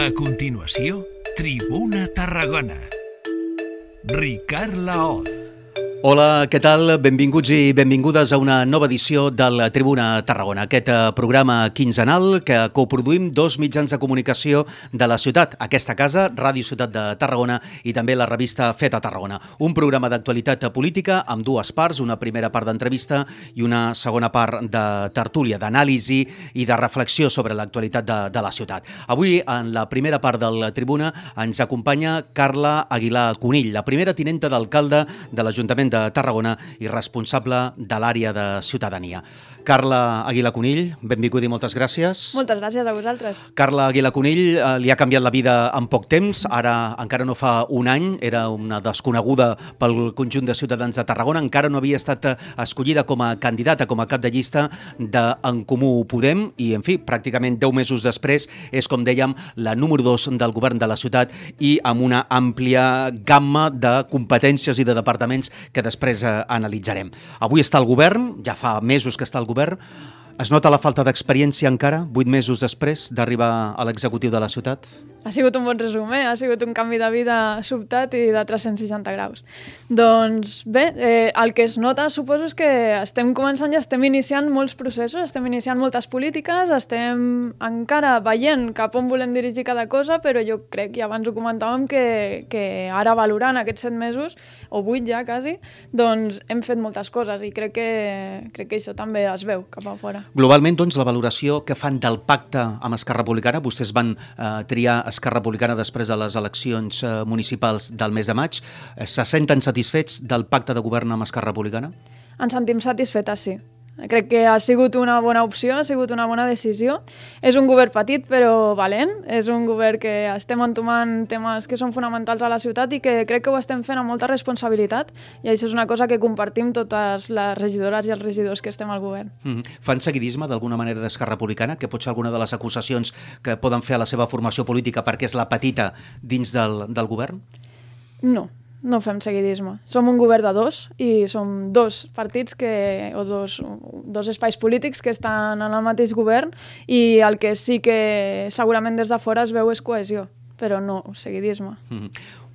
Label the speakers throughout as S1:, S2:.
S1: A continuació, Tribuna Tarragona. Ricard Laoz.
S2: Hola, què tal? Benvinguts i benvingudes a una nova edició del Tribuna Tarragona, aquest eh, programa quinzenal que coproduïm dos mitjans de comunicació de la ciutat, aquesta casa, Ràdio Ciutat de Tarragona i també la revista Feta Tarragona. Un programa d'actualitat política amb dues parts, una primera part d'entrevista i una segona part de tertúlia, d'anàlisi i de reflexió sobre l'actualitat de, de la ciutat. Avui, en la primera part del Tribuna, ens acompanya Carla Aguilar Conill, la primera tinenta d'alcalde de l'Ajuntament de Tarragona i responsable de l'àrea de ciutadania. Carla Aguila Conill, benvinguda i moltes gràcies.
S3: Moltes gràcies a vosaltres.
S2: Carla Aguila Conill eh, li ha canviat la vida en poc temps, ara encara no fa un any, era una desconeguda pel conjunt de ciutadans de Tarragona, encara no havia estat eh, escollida com a candidata, com a cap de llista d'En Comú Podem i, en fi, pràcticament 10 mesos després és, com dèiem, la número 2 del govern de la ciutat i amb una àmplia gamma de competències i de departaments que després eh, analitzarem. Avui està el govern, ja fa mesos que està el govern, es nota la falta d'experiència encara, vuit mesos després d'arribar a l'executiu de la ciutat?
S3: Ha sigut un bon resum, eh? Ha sigut un canvi de vida sobtat i de 360 graus. Doncs bé, eh, el que es nota, suposo, és que estem començant i estem iniciant molts processos, estem iniciant moltes polítiques, estem encara veient cap on volem dirigir cada cosa, però jo crec, i abans ho comentàvem, que, que ara valorant aquests set mesos, o vuit ja quasi, doncs hem fet moltes coses i crec que, crec que això també es veu cap a fora.
S2: Globalment, doncs, la valoració que fan del pacte amb Esquerra Republicana, vostès van eh, triar Esquerra Republicana després de les eleccions eh, municipals del mes de maig. Eh, se senten satisfets del pacte de govern amb Esquerra Republicana?
S3: Ens sentim satisfetes, sí. Crec que ha sigut una bona opció, ha sigut una bona decisió. És un govern petit però valent, és un govern que estem entomant temes que són fonamentals a la ciutat i que crec que ho estem fent amb molta responsabilitat i això és una cosa que compartim totes les regidores i els regidors que estem al govern.
S2: Mm -hmm. Fan seguidisme d'alguna manera d'Esquerra Republicana, que pot ser alguna de les acusacions que poden fer a la seva formació política perquè és la petita dins del, del govern?
S3: No, no fem seguidisme. Som un govern de dos i som dos partits que, o dos, dos espais polítics que estan en el mateix govern i el que sí que segurament des de fora es veu és cohesió, però no seguidisme. Mm -hmm.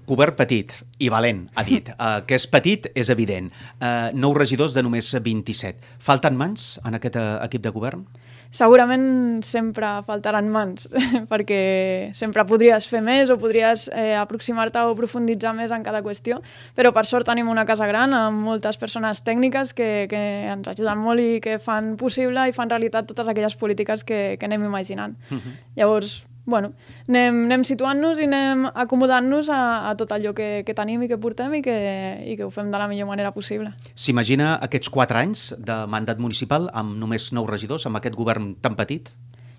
S2: Govern petit i valent, ha dit. Uh, que és petit és evident. Uh, nou regidors de només 27. Falten mans en aquest uh, equip de govern?
S3: Segurament sempre faltaran mans, perquè sempre podries fer més o podries eh, aproximar-te o profunditzar més en cada qüestió, però per sort tenim una casa gran amb moltes persones tècniques que, que ens ajuden molt i que fan possible i fan realitat totes aquelles polítiques que, que anem imaginant. Uh -huh. Llavors, bueno, anem, anem situant-nos i anem acomodant-nos a, a tot allò que, que tenim i que portem i que, i que ho fem de la millor manera possible.
S2: S'imagina aquests quatre anys de mandat municipal amb només nou regidors, amb aquest govern tan petit?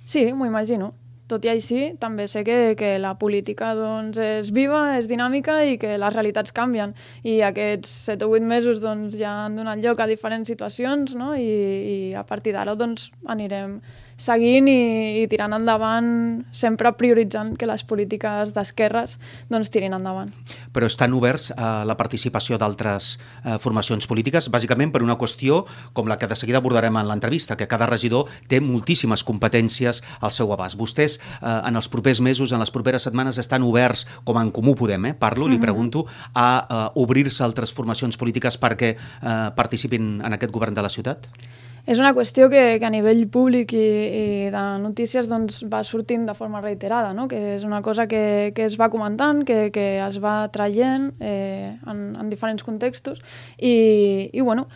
S3: Sí, m'ho imagino. Tot i així, també sé que, que la política doncs, és viva, és dinàmica i que les realitats canvien. I aquests 7 o 8 mesos doncs, ja han donat lloc a diferents situacions no? I, i a partir d'ara doncs, anirem seguint i, i tirant endavant, sempre prioritzant que les polítiques d'esquerres doncs, tirin endavant.
S2: Però estan oberts a la participació d'altres eh, formacions polítiques, bàsicament per una qüestió com la que de seguida abordarem en l'entrevista, que cada regidor té moltíssimes competències al seu abast. Vostès, eh, en els propers mesos, en les properes setmanes, estan oberts, com en Comú Podem, eh, parlo, li pregunto, a eh, obrir-se a altres formacions polítiques perquè eh, participin en aquest govern de la ciutat?
S3: És una qüestió que, que a nivell públic i, i de notícies doncs, va sortint de forma reiterada, no? que és una cosa que, que es va comentant, que, que es va traient eh, en, en diferents contextos i, i bueno,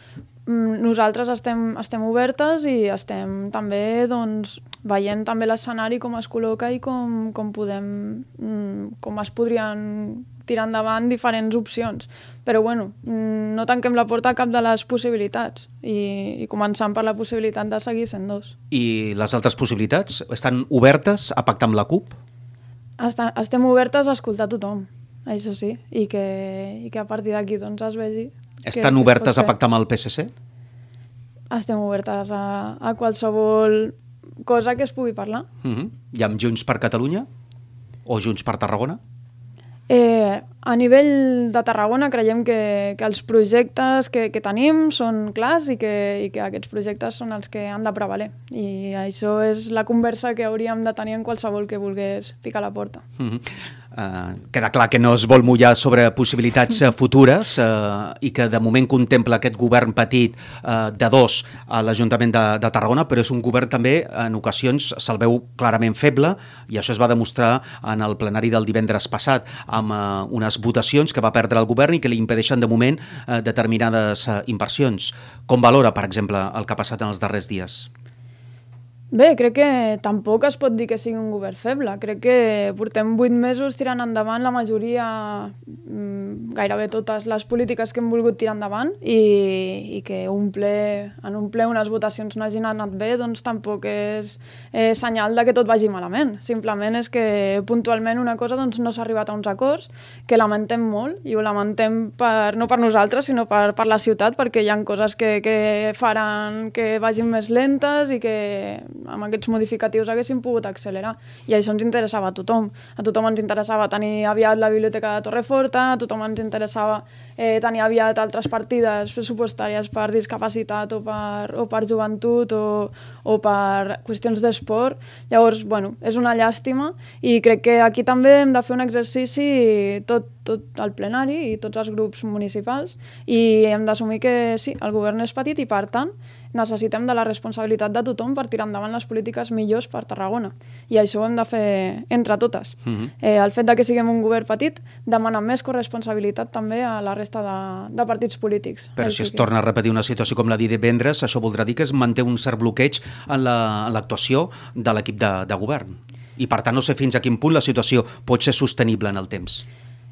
S3: nosaltres estem, estem obertes i estem també doncs, veient també l'escenari com es col·loca i com, com podem mm, com es podrien tirar endavant diferents opcions. Però bueno, mm, no tanquem la porta a cap de les possibilitats i, i començant per la possibilitat de seguir sent dos.
S2: I les altres possibilitats estan obertes a pactar amb la CUP?
S3: Està, estem obertes a escoltar tothom, això sí, i que, i que a partir d'aquí doncs es vegi...
S2: Estan que, obertes a pactar amb el PSC?
S3: Estem obertes a, a qualsevol cosa que es pugui parlar.
S2: Uh -huh. I amb Junts per Catalunya? O Junts per Tarragona?
S3: Eh, A nivell de Tarragona creiem que, que els projectes que, que tenim són clars i que, i que aquests projectes són els que han de prevaler. I això és la conversa que hauríem de tenir en qualsevol que volgués picar la porta.
S2: Mm -hmm. Uh, queda clar que no es vol mullar sobre possibilitats uh, futures uh, i que de moment contempla aquest govern petit uh, de dos a l'Ajuntament de, de Tarragona, però és un govern també en ocasions se'l veu clarament feble i això es va demostrar en el plenari del divendres passat amb uh, unes votacions que va perdre el govern i que li impedeixen de moment uh, determinades uh, inversions. Com valora, per exemple, el que ha passat en els darrers dies?
S3: Bé, crec que tampoc es pot dir que sigui un govern feble. Crec que portem vuit mesos tirant endavant la majoria, mm, gairebé totes les polítiques que hem volgut tirar endavant i, i que un ple, en un ple unes votacions no hagin anat bé, doncs tampoc és eh, senyal de que tot vagi malament. Simplement és que puntualment una cosa doncs, no s'ha arribat a uns acords, que lamentem molt, i ho lamentem per, no per nosaltres, sinó per, per la ciutat, perquè hi ha coses que, que faran que vagin més lentes i que amb aquests modificatius haguéssim pogut accelerar. I això ens interessava a tothom. A tothom ens interessava tenir aviat la Biblioteca de Torreforta, a tothom ens interessava eh, tenir aviat altres partides pressupostàries per discapacitat o per, o per joventut o, o per qüestions d'esport. Llavors, bueno, és una llàstima i crec que aquí també hem de fer un exercici tot, tot el plenari i tots els grups municipals i hem d'assumir que sí, el govern és petit i per tant necessitem de la responsabilitat de tothom per tirar endavant les polítiques millors per Tarragona. I això ho hem de fer entre totes. Uh mhm. -huh. eh, el fet de que siguem un govern petit demana més corresponsabilitat també a la resta de, de partits polítics.
S2: Però si es que... torna a repetir una situació com la de divendres, això voldrà dir que es manté un cert bloqueig en l'actuació la, de l'equip de, de govern. I per tant no sé fins a quin punt la situació pot ser sostenible en el temps.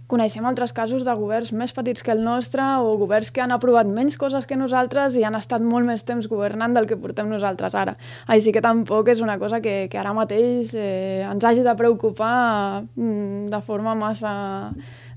S3: Coneixem altres casos de governs més petits que el nostre o governs que han aprovat menys coses que nosaltres i han estat molt més temps governant del que portem nosaltres ara. Així que tampoc és una cosa que, que ara mateix eh, ens hagi de preocupar mm, de forma massa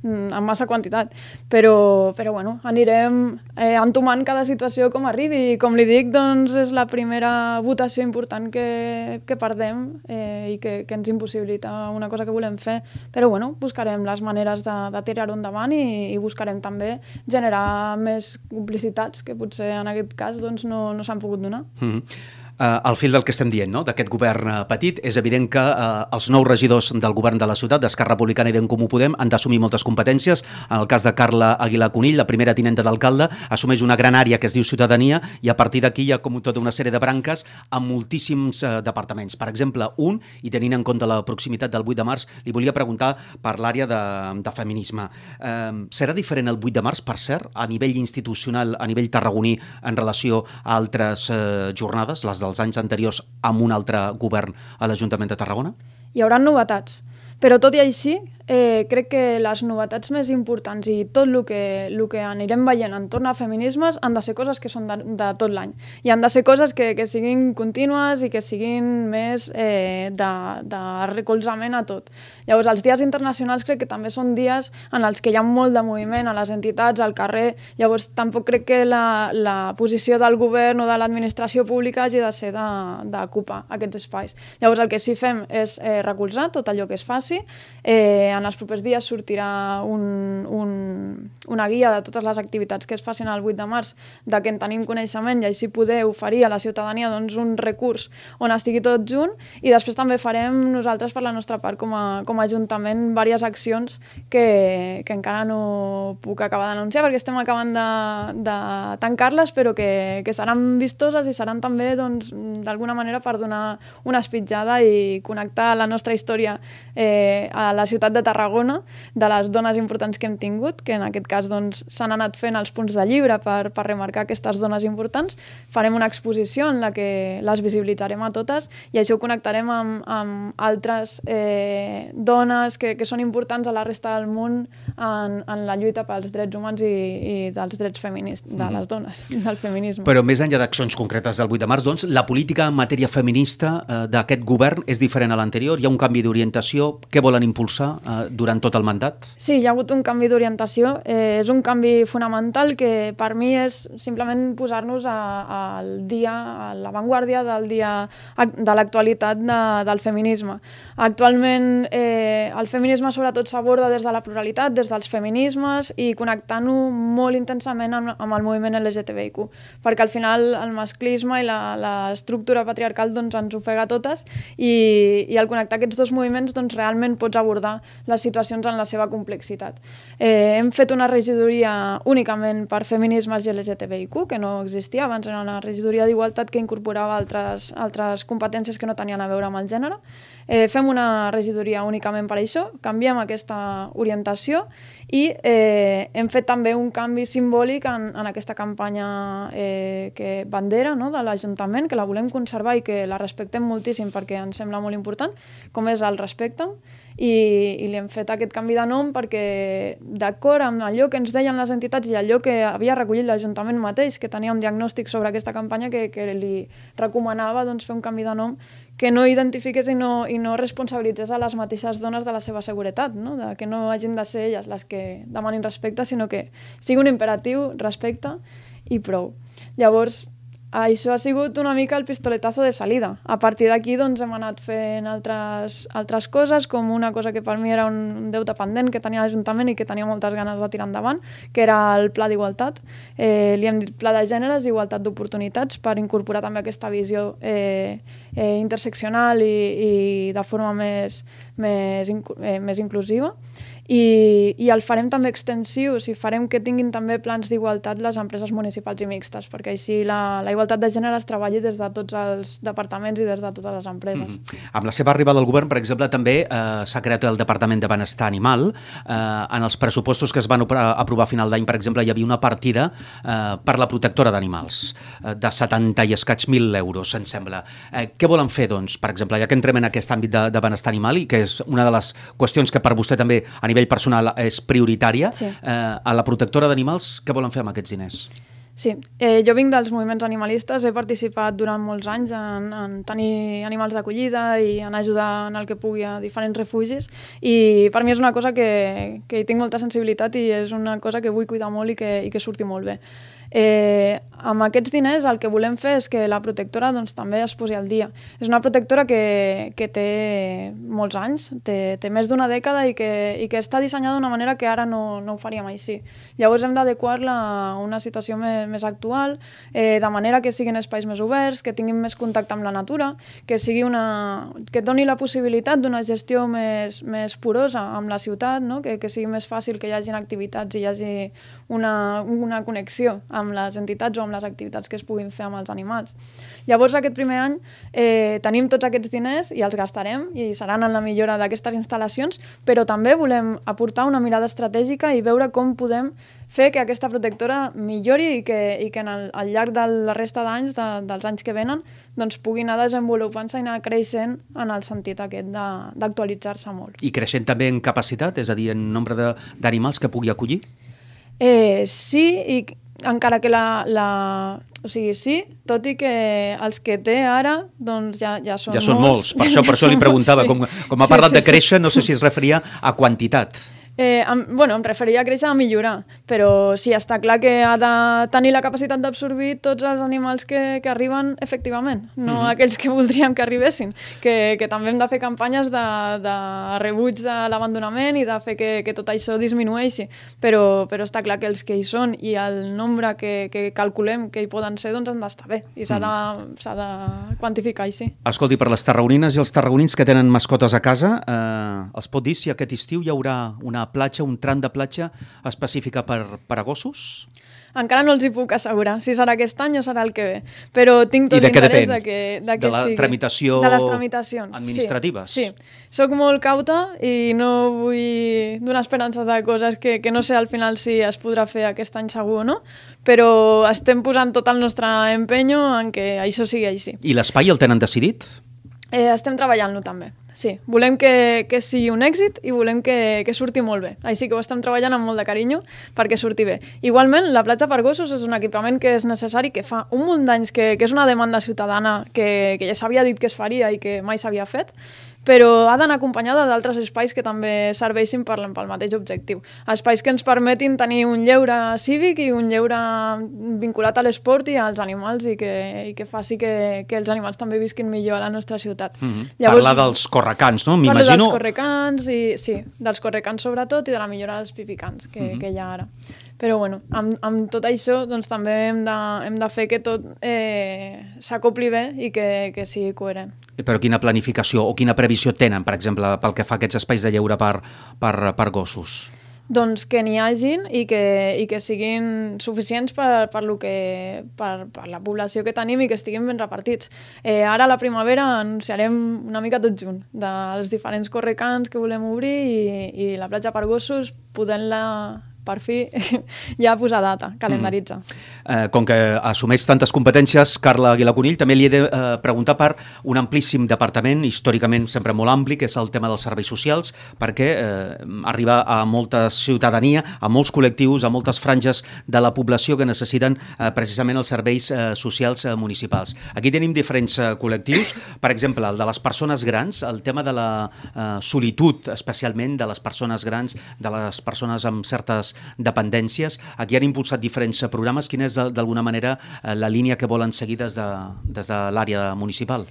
S3: amb massa quantitat. Però, però bueno, anirem eh, entomant cada situació com arribi i com li dic, doncs és la primera votació important que, que perdem eh, i que, que ens impossibilita una cosa que volem fer. Però bueno, buscarem les maneres de, de tirar-ho endavant i, i buscarem també generar més complicitats que potser en aquest cas doncs, no, no s'han pogut donar.
S2: Mm -hmm al fil del que estem dient, no? d'aquest govern eh, petit, és evident que eh, els nous regidors del govern de la ciutat, d'Esquerra Republicana i d'en Comú Podem, han d'assumir moltes competències. En el cas de Carla Aguilar Conill, la primera tinenta d'alcalde, assumeix una gran àrea que es diu Ciutadania i a partir d'aquí hi ha com tota una sèrie de branques amb moltíssims eh, departaments. Per exemple, un, i tenint en compte la proximitat del 8 de març, li volia preguntar per l'àrea de, de feminisme. Eh, serà diferent el 8 de març, per cert, a nivell institucional, a nivell tarragoní, en relació a altres eh, jornades, les del dels anys anteriors amb un altre govern a l'Ajuntament de Tarragona?
S3: Hi haurà novetats, però tot i així eh, crec que les novetats més importants i tot el que, el que anirem veient entorn a feminismes han de ser coses que són de, de tot l'any. I han de ser coses que, que siguin contínues i que siguin més eh, de, de recolzament a tot. Llavors, els dies internacionals crec que també són dies en els que hi ha molt de moviment a les entitats, al carrer. Llavors, tampoc crec que la, la posició del govern o de l'administració pública hagi de ser d'ocupar aquests espais. Llavors, el que sí fem és eh, recolzar tot allò que es faci, eh, en els propers dies sortirà un, un, una guia de totes les activitats que es facin el 8 de març, de què en tenim coneixement i així poder oferir a la ciutadania doncs, un recurs on estigui tot junt. I després també farem nosaltres per la nostra part com a, com a Ajuntament diverses accions que, que encara no puc acabar d'anunciar perquè estem acabant de, de tancar-les però que, que seran vistoses i seran també doncs, d'alguna manera per donar una espitjada i connectar la nostra història eh, a la ciutat de Tarragona, de les dones importants que hem tingut, que en aquest cas doncs, s'han doncs, anat fent els punts de llibre per, per remarcar aquestes dones importants. Farem una exposició en la que les visibilitzarem a totes i això ho connectarem amb, amb altres eh, dones que, que són importants a la resta del món en, en la lluita pels drets humans i, i dels drets feminists, de mm. les dones, del feminisme.
S2: Però més enllà d'accions concretes del 8 de març, doncs, la política en matèria feminista eh, d'aquest govern és diferent a l'anterior? Hi ha un canvi d'orientació? Què volen impulsar eh, durant tot el mandat?
S3: Sí, hi ha hagut un canvi d'orientació. Eh, és un canvi fonamental que per mi és simplement posar-nos al dia, a l'avantguàrdia del dia de l'actualitat de, del feminisme. Actualment eh, el feminisme sobretot s'aborda des de la pluralitat, des dels feminismes i connectant-ho molt intensament amb, amb el moviment LGTBIQ, perquè al final el masclisme i l'estructura patriarcal doncs, ens ofega totes i, i al connectar aquests dos moviments doncs, realment pots abordar les situacions en la seva complexitat. Eh, hem fet una regidoria únicament per feminismes i LGTBIQ, que no existia, abans era una regidoria d'igualtat que incorporava altres, altres competències que no tenien a veure amb el gènere. Eh, fem una regidoria únicament per això, canviem aquesta orientació i eh, hem fet també un canvi simbòlic en, en aquesta campanya eh, que bandera no, de l'Ajuntament, que la volem conservar i que la respectem moltíssim perquè ens sembla molt important, com és el respecte, i, i li hem fet aquest canvi de nom perquè d'acord amb allò que ens deien les entitats i allò que havia recollit l'Ajuntament mateix, que tenia un diagnòstic sobre aquesta campanya que, que li recomanava doncs, fer un canvi de nom que no identifiqués i no, i no responsabilitzés a les mateixes dones de la seva seguretat, no? de que no hagin de ser elles les que demanin respecte, sinó que sigui un imperatiu, respecte i prou. Llavors, això ha sigut una mica el pistoletazo de salida. A partir d'aquí doncs, hem anat fent altres, altres coses, com una cosa que per mi era un deute pendent que tenia l'Ajuntament i que tenia moltes ganes de tirar endavant, que era el Pla d'Igualtat. Eh, li hem dit Pla de Gèneres i Igualtat d'Oportunitats per incorporar també aquesta visió eh, eh, interseccional i, i de forma més, més, eh, més inclusiva i, i el farem també extensiu, o sigui, farem que tinguin també plans d'igualtat les empreses municipals i mixtes, perquè així la, la igualtat de gènere es treballi des de tots els departaments i des de totes les empreses. Mm
S2: -hmm. Amb la seva arribada al govern, per exemple, també eh, s'ha creat el Departament de Benestar Animal. Eh, en els pressupostos que es van aprovar a final d'any, per exemple, hi havia una partida eh, per la protectora d'animals eh, de 70 i escaig mil euros, em sembla. Eh, què volen fer, doncs, per exemple, ja que entrem en aquest àmbit de, de benestar animal i que és una de les qüestions que per vostè també a nivell nivell personal és prioritària. Sí. Eh, a la protectora d'animals, què volen fer amb aquests diners?
S3: Sí, eh, jo vinc dels moviments animalistes, he participat durant molts anys en, en tenir animals d'acollida i en ajudar en el que pugui a diferents refugis i per mi és una cosa que, que hi tinc molta sensibilitat i és una cosa que vull cuidar molt i que, i que surti molt bé. Eh, amb aquests diners el que volem fer és que la protectora doncs, també es posi al dia. És una protectora que, que té molts anys, té, té més d'una dècada i que, i que està dissenyada d'una manera que ara no, no ho faríem així. Llavors hem d'adequar-la a una situació més, més actual, eh, de manera que siguin espais més oberts, que tinguin més contacte amb la natura, que, sigui una, que doni la possibilitat d'una gestió més, més porosa amb la ciutat, no? que, que sigui més fàcil que hi hagin activitats i hi hagi una, una connexió amb les entitats o amb les activitats que es puguin fer amb els animals. Llavors, aquest primer any eh, tenim tots aquests diners i els gastarem i seran en la millora d'aquestes instal·lacions, però també volem aportar una mirada estratègica i veure com podem fer que aquesta protectora millori i que, i que en el, al llarg de la resta d'anys, de, dels anys que venen, doncs pugui anar desenvolupant-se i anar creixent en el sentit aquest d'actualitzar-se molt.
S2: I creixent també en capacitat, és a dir, en nombre d'animals que pugui acollir?
S3: Eh, sí, i encara que la, la... O sigui, sí, tot i que els que té ara doncs ja, ja són
S2: Ja són
S3: molts.
S2: molts, per això, per això li preguntava, sí. com, com ha parlat sí, sí, de créixer, no sé si es referia a quantitat.
S3: Eh, em, bueno, em referia a créixer a millorar, però sí, està clar que ha de tenir la capacitat d'absorbir tots els animals que, que arriben efectivament, no mm -hmm. aquells que voldríem que arribessin, que, que també hem de fer campanyes de, de rebuig de l'abandonament i de fer que, que tot això disminueixi, però, però està clar que els que hi són i el nombre que, que calculem que hi poden ser, doncs han d'estar bé i s'ha mm. de, de quantificar així.
S2: Escolti, per les tarragonines i els tarragonins que tenen mascotes a casa, eh, els pot dir si aquest estiu hi haurà una platja, un tram de platja específica per, per a gossos?
S3: Encara no els hi puc assegurar si serà aquest any o serà el que ve, però tinc tot l'interès de que, de que
S2: de la
S3: sigui.
S2: tramitació
S3: de les tramitacions
S2: administratives.
S3: Sí, sí. Soc molt cauta i no vull donar esperances de coses que, que no sé al final si es podrà fer aquest any segur o no, però estem posant tot el nostre empenyo en que això sigui així.
S2: I l'espai el tenen decidit?
S3: Eh, estem treballant-lo també. Sí, volem que, que sigui un èxit i volem que, que surti molt bé. Així que ho estem treballant amb molt de carinyo perquè surti bé. Igualment, la platja per gossos és un equipament que és necessari, que fa un munt d'anys que, que és una demanda ciutadana que, que ja s'havia dit que es faria i que mai s'havia fet, però ha d'anar acompanyada d'altres espais que també serveixin per, pel mateix objectiu. Espais que ens permetin tenir un lleure cívic i un lleure vinculat a l'esport i als animals i que, i que faci que, que els animals també visquin millor a la nostra ciutat.
S2: Mm -hmm. Llavors, Parla dels correcans, no?
S3: M'imagino... Parla dels correcans, i, sí, dels correcans sobretot i de la millora dels pipicans que, mm -hmm. que hi ha ara. Però bueno, amb, amb tot això doncs, també hem de, hem de fer que tot eh, s'acopli bé i que, que sigui coherent.
S2: Però quina planificació o quina previsió tenen, per exemple, pel que fa a aquests espais de lleure per, per, per gossos?
S3: doncs que n'hi hagin i que, i que siguin suficients per, per, lo que, per, per la població que tenim i que estiguin ben repartits. Eh, ara a la primavera anunciarem una mica tot junt dels diferents correcants que volem obrir i, i la platja per gossos podent-la per fi ja posar data, calendaritza. Mm.
S2: Eh, com que assumeix tantes competències, Carla Aguilar Conill, també li he de eh, preguntar per un amplíssim departament, històricament sempre molt ampli, que és el tema dels serveis socials, perquè eh, arriba a molta ciutadania, a molts col·lectius, a moltes franges de la població que necessiten eh, precisament els serveis eh, socials eh, municipals. Aquí tenim diferents eh, col·lectius, per exemple, el de les persones grans, el tema de la eh, solitud, especialment de les persones grans, de les persones amb certes dependències. Aquí han impulsat diferents programes. Quina és, d'alguna manera, eh, la línia que volen seguir des de, des de l'àrea municipal?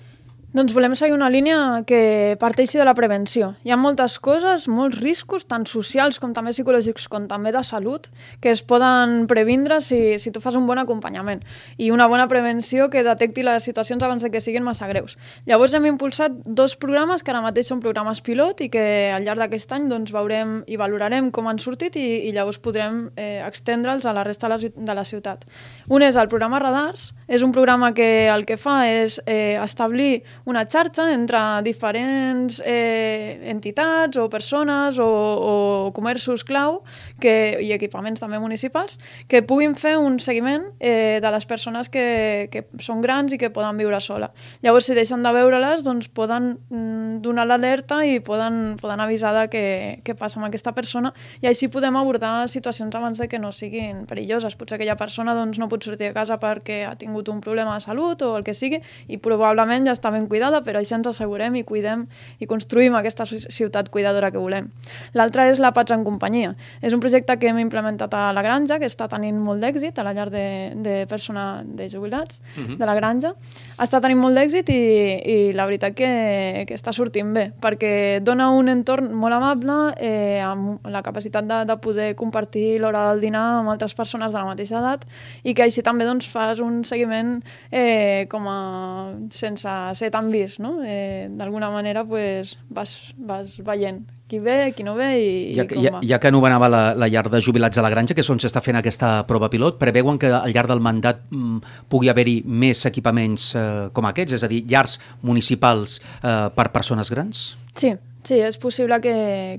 S3: Doncs volem seguir una línia que parteixi de la prevenció. Hi ha moltes coses, molts riscos, tant socials com també psicològics, com també de salut, que es poden previndre si, si tu fas un bon acompanyament i una bona prevenció que detecti les situacions abans de que siguin massa greus. Llavors hem impulsat dos programes que ara mateix són programes pilot i que al llarg d'aquest any doncs, veurem i valorarem com han sortit i, i llavors podrem eh, extendre'ls a la resta de la, de la ciutat. Un és el programa Radars, és un programa que el que fa és eh, establir una xarxa entre diferents eh, entitats o persones o, o comerços clau que, i equipaments també municipals que puguin fer un seguiment eh, de les persones que, que són grans i que poden viure sola. Llavors, si deixen de veure-les, doncs poden mm, donar l'alerta i poden, poden avisar de què, què passa amb aquesta persona i així podem abordar situacions abans de que no siguin perilloses. Potser aquella persona doncs, no pot sortir de casa perquè ha tingut un problema de salut o el que sigui i probablement ja està ben cuidada, però així ens assegurem i cuidem i construïm aquesta ciutat cuidadora que volem. L'altra és la Pats en companyia. És un projecte que hem implementat a la granja, que està tenint molt d'èxit a la llar de, de persona de jubilats uh mhm. -huh. de la granja. Està tenint molt d'èxit i, i la veritat que, que està sortint bé, perquè dona un entorn molt amable, eh, amb la capacitat de, de poder compartir l'hora del dinar amb altres persones de la mateixa edat i que així també doncs, fas un seguiment eh, com a, sense ser tan vist, no? Eh, D'alguna manera pues, vas, vas veient qui ve, qui no ve i,
S2: ja,
S3: i com
S2: ja,
S3: va.
S2: Ja que anomenava la, la llar de jubilats de la granja, que és on s'està fent aquesta prova pilot, preveuen que al llarg del mandat mm, pugui haver-hi més equipaments eh, com aquests, és a dir, llars municipals eh, per persones grans?
S3: Sí, Sí, és possible que,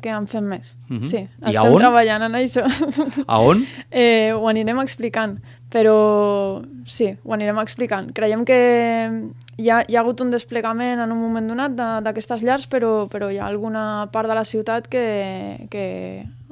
S3: que en fem més. Uh mhm. -huh. Sí,
S2: I estem
S3: treballant en això.
S2: A on?
S3: eh, ho anirem explicant, però sí, ho anirem explicant. Creiem que hi ha, hi ha hagut un desplegament en un moment donat d'aquestes llars, però, però hi ha alguna part de la ciutat que, que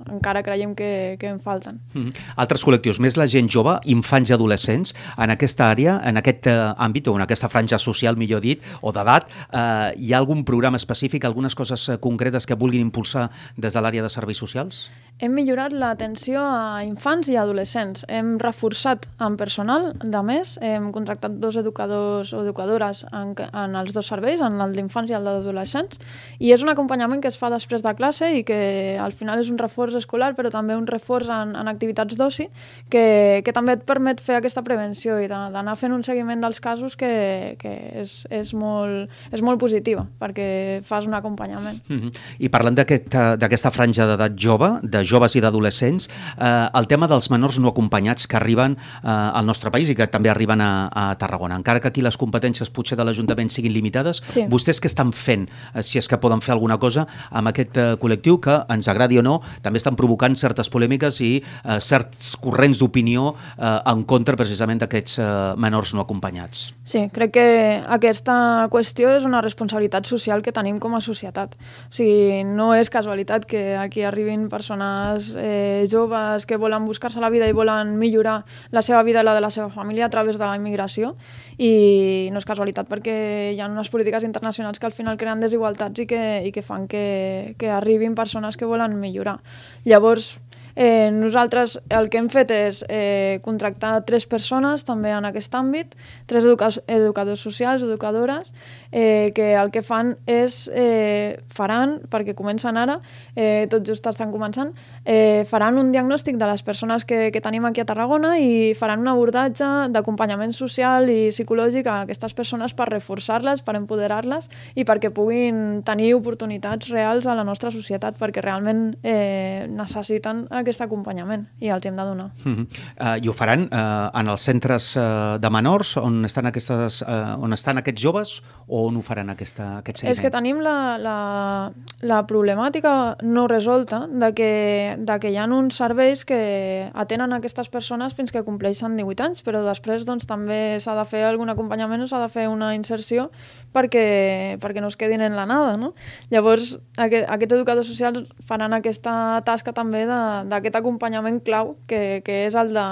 S3: encara creiem que, que en falten.
S2: Mm. Altres col·lectius, més la gent jove, infants i adolescents, en aquesta àrea, en aquest uh, àmbit, o en aquesta franja social, millor dit, o d'edat, uh, hi ha algun programa específic, algunes coses uh, concretes que vulguin impulsar des de l'àrea de serveis socials?
S3: Hem millorat l'atenció a infants i adolescents. Hem reforçat amb personal, de més, hem contractat dos educadors o educadores en, en els dos serveis, en el d'infants i el d'adolescents, i és un acompanyament que es fa després de classe i que al final és un reforç escolar, però també un reforç en, en activitats d'oci, que, que també et permet fer aquesta prevenció i d'anar fent un seguiment dels casos que, que és, és, molt, és molt positiva, perquè fas un acompanyament.
S2: Mm -hmm. I parlant d'aquesta aquest, franja d'edat jove, de joves i d'adolescents, eh, el tema dels menors no acompanyats que arriben eh, al nostre país i que també arriben a, a Tarragona, encara que aquí les competències potser de l'Ajuntament siguin limitades, sí. vostès que estan fent, eh, si és que poden fer alguna cosa amb aquest eh, col·lectiu que, ens agradi o no, també estan provocant certes polèmiques i eh, certs corrents d'opinió eh, en contra precisament d'aquests eh, menors no acompanyats.
S3: Sí, crec que aquesta qüestió és una responsabilitat social que tenim com a societat. O sigui, no és casualitat que aquí arribin persones eh, joves que volen buscar-se la vida i volen millorar la seva vida i la de la seva família a través de la immigració i no és casualitat perquè hi ha unes polítiques internacionals que al final creen desigualtats i que, i que fan que, que arribin persones que volen millorar. Llavors, Eh, nosaltres el que hem fet és eh, contractar tres persones també en aquest àmbit, tres educa educadors socials, educadores, eh, que el que fan és, eh, faran, perquè comencen ara, eh, tot just estan començant, eh, faran un diagnòstic de les persones que, que tenim aquí a Tarragona i faran un abordatge d'acompanyament social i psicològic a aquestes persones per reforçar-les, per empoderar-les i perquè puguin tenir oportunitats reals a la nostra societat, perquè realment eh, necessiten aquest acompanyament i els hem de donar.
S2: Uh -huh. uh, I ho faran uh, en els centres uh, de menors on estan, aquestes, uh, on estan aquests joves o on ho faran aquesta, aquest seguiment?
S3: És que tenim la, la, la problemàtica no resolta de que, de que hi ha uns serveis que atenen aquestes persones fins que compleixen 18 anys, però després doncs, també s'ha de fer algun acompanyament o s'ha de fer una inserció perquè, perquè no es quedin en la nada. No? Llavors, aquest, aquests educadors socials faran aquesta tasca també de, de aquest acompanyament clau, que, que és el de...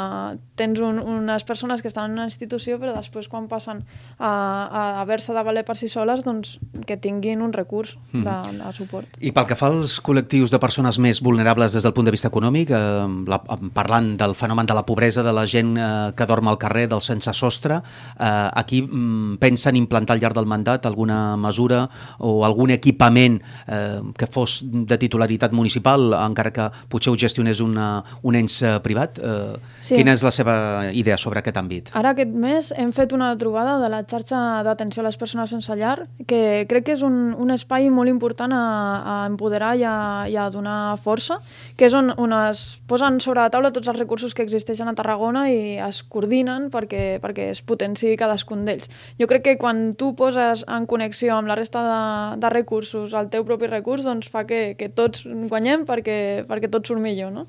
S3: Tens un, unes persones que estan en una institució, però després quan passen a, a haver-se de valer per si soles, doncs que tinguin un recurs de, mm. de suport.
S2: I pel que fa als col·lectius de persones més vulnerables des del punt de vista econòmic, eh, la, parlant del fenomen de la pobresa, de la gent eh, que dorm al carrer, del sense sostre, eh, aquí mm, pensen implantar al llarg del mandat alguna mesura o algun equipament eh, que fos de titularitat municipal, encara que potser ho gestionés és una, un ens eh, privat. Eh, sí. Quina és la seva idea sobre aquest àmbit?
S3: Ara aquest mes hem fet una trobada de la xarxa d'atenció a les persones sense llar, que crec que és un, un espai molt important a, a empoderar i a, i a donar força, que és on, on es posen sobre la taula tots els recursos que existeixen a Tarragona i es coordinen perquè, perquè es potenciï cadascun d'ells. Jo crec que quan tu poses en connexió amb la resta de, de recursos el teu propi recurs, doncs fa que, que tots guanyem perquè, perquè tot surt millor. No?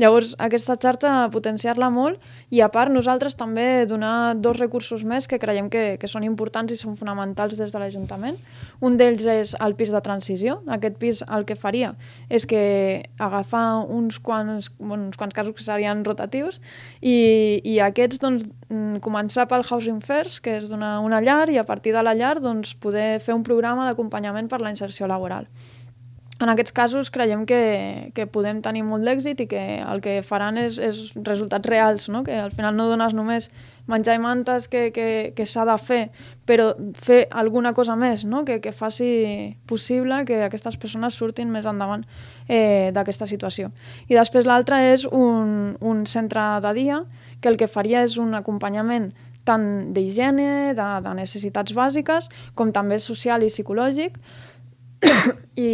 S3: Llavors, aquesta xarxa, potenciar-la molt i, a part, nosaltres també donar dos recursos més que creiem que, que són importants i són fonamentals des de l'Ajuntament. Un d'ells és el pis de transició. Aquest pis el que faria és que agafar uns quants, bueno, uns quants casos que serien rotatius i, i aquests doncs, mm, començar pel Housing First, que és donar una llar, i a partir de la llar doncs, poder fer un programa d'acompanyament per la inserció laboral. En aquests casos creiem que, que podem tenir molt d'èxit i que el que faran és, és resultats reals, no? que al final no dones només menjar i mantes que, que, que s'ha de fer, però fer alguna cosa més no? que, que faci possible que aquestes persones surtin més endavant eh, d'aquesta situació. I després l'altre és un, un centre de dia que el que faria és un acompanyament tant d'higiene, de, de necessitats bàsiques, com també social i psicològic, i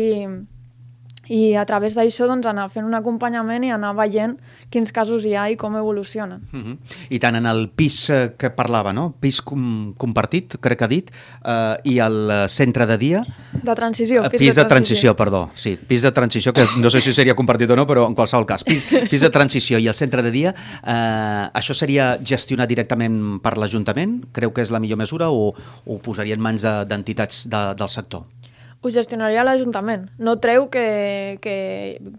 S3: i a través d'això doncs, anar fent un acompanyament i anar veient quins casos hi ha i com evolucionen.
S2: Mhm. -huh. I tant en el pis eh, que parlava, no? pis com compartit, crec que ha dit, eh, i el eh, centre de dia...
S3: De transició.
S2: Pis, pis de, de transició. transició, perdó. Sí, pis de transició, que no sé si seria compartit o no, però en qualsevol cas. Pis, pis de transició i el centre de dia, eh, això seria gestionat directament per l'Ajuntament? Creu que és la millor mesura o, o ho posaria en mans d'entitats de, de, del sector?
S3: Ho gestionaria l'Ajuntament. No treu que, que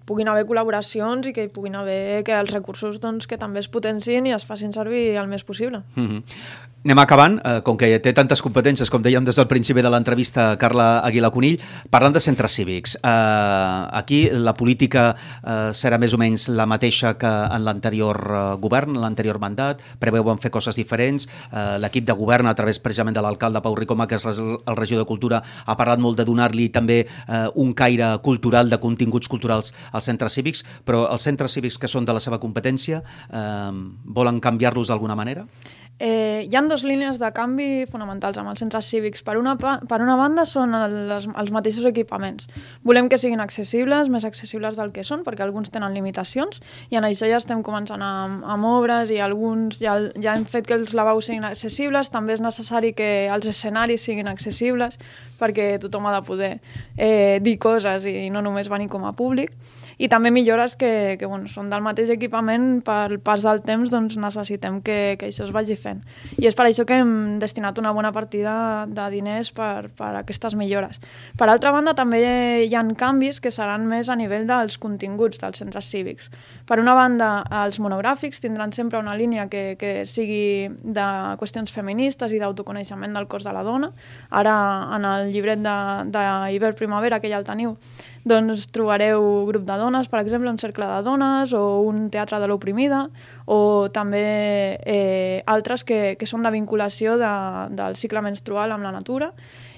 S3: puguin haver col·laboracions i que puguin haver que els recursos doncs, que també es potenciïn i es facin servir el més possible. Mm
S2: -hmm. Anem acabant, eh, com que té tantes competències, com dèiem des del principi de l'entrevista Carla Aguilar Conill, parlant de centres cívics. Eh, aquí la política eh, serà més o menys la mateixa que en l'anterior eh, govern, en l'anterior mandat, preveuen fer coses diferents. Eh, L'equip de govern, a través precisament de l'alcalde Pau Ricoma, que és el regidor de Cultura, ha parlat molt de donar donar-li també eh, un caire cultural de continguts culturals als centres cívics, però els centres cívics que són de la seva competència eh, volen canviar-los d'alguna manera?
S3: Eh, hi han dues línies de canvi fonamentals amb els centres cívics. Per una, per una banda són els, els mateixos equipaments. Volem que siguin accessibles, més accessibles del que són, perquè alguns tenen limitacions, i en això ja estem començant amb, amb obres i alguns ja, ja hem fet que els lavabos siguin accessibles. També és necessari que els escenaris siguin accessibles perquè tothom ha de poder eh, dir coses i no només venir com a públic. I també millores que, que bueno, són del mateix equipament, pel pas del temps doncs necessitem que, que això es vagi fent. I és per això que hem destinat una bona partida de diners per, per aquestes millores. Per altra banda, també hi ha canvis que seran més a nivell dels continguts dels centres cívics. Per una banda, els monogràfics tindran sempre una línia que, que sigui de qüestions feministes i d'autoconeixement del cos de la dona. Ara, en el llibret d'hivern-primavera, que ja el teniu, doncs trobareu grup de dones, per exemple, un cercle de dones o un teatre de l'oprimida o també eh, altres que, que són de vinculació de, del cicle menstrual amb la natura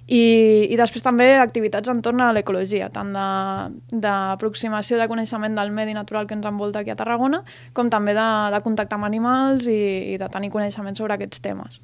S3: i, i després també activitats entorn a l'ecologia, tant d'aproximació de, de coneixement del medi natural que ens envolta aquí a Tarragona, com també de, de contactar amb animals i, i de tenir coneixement sobre aquests temes.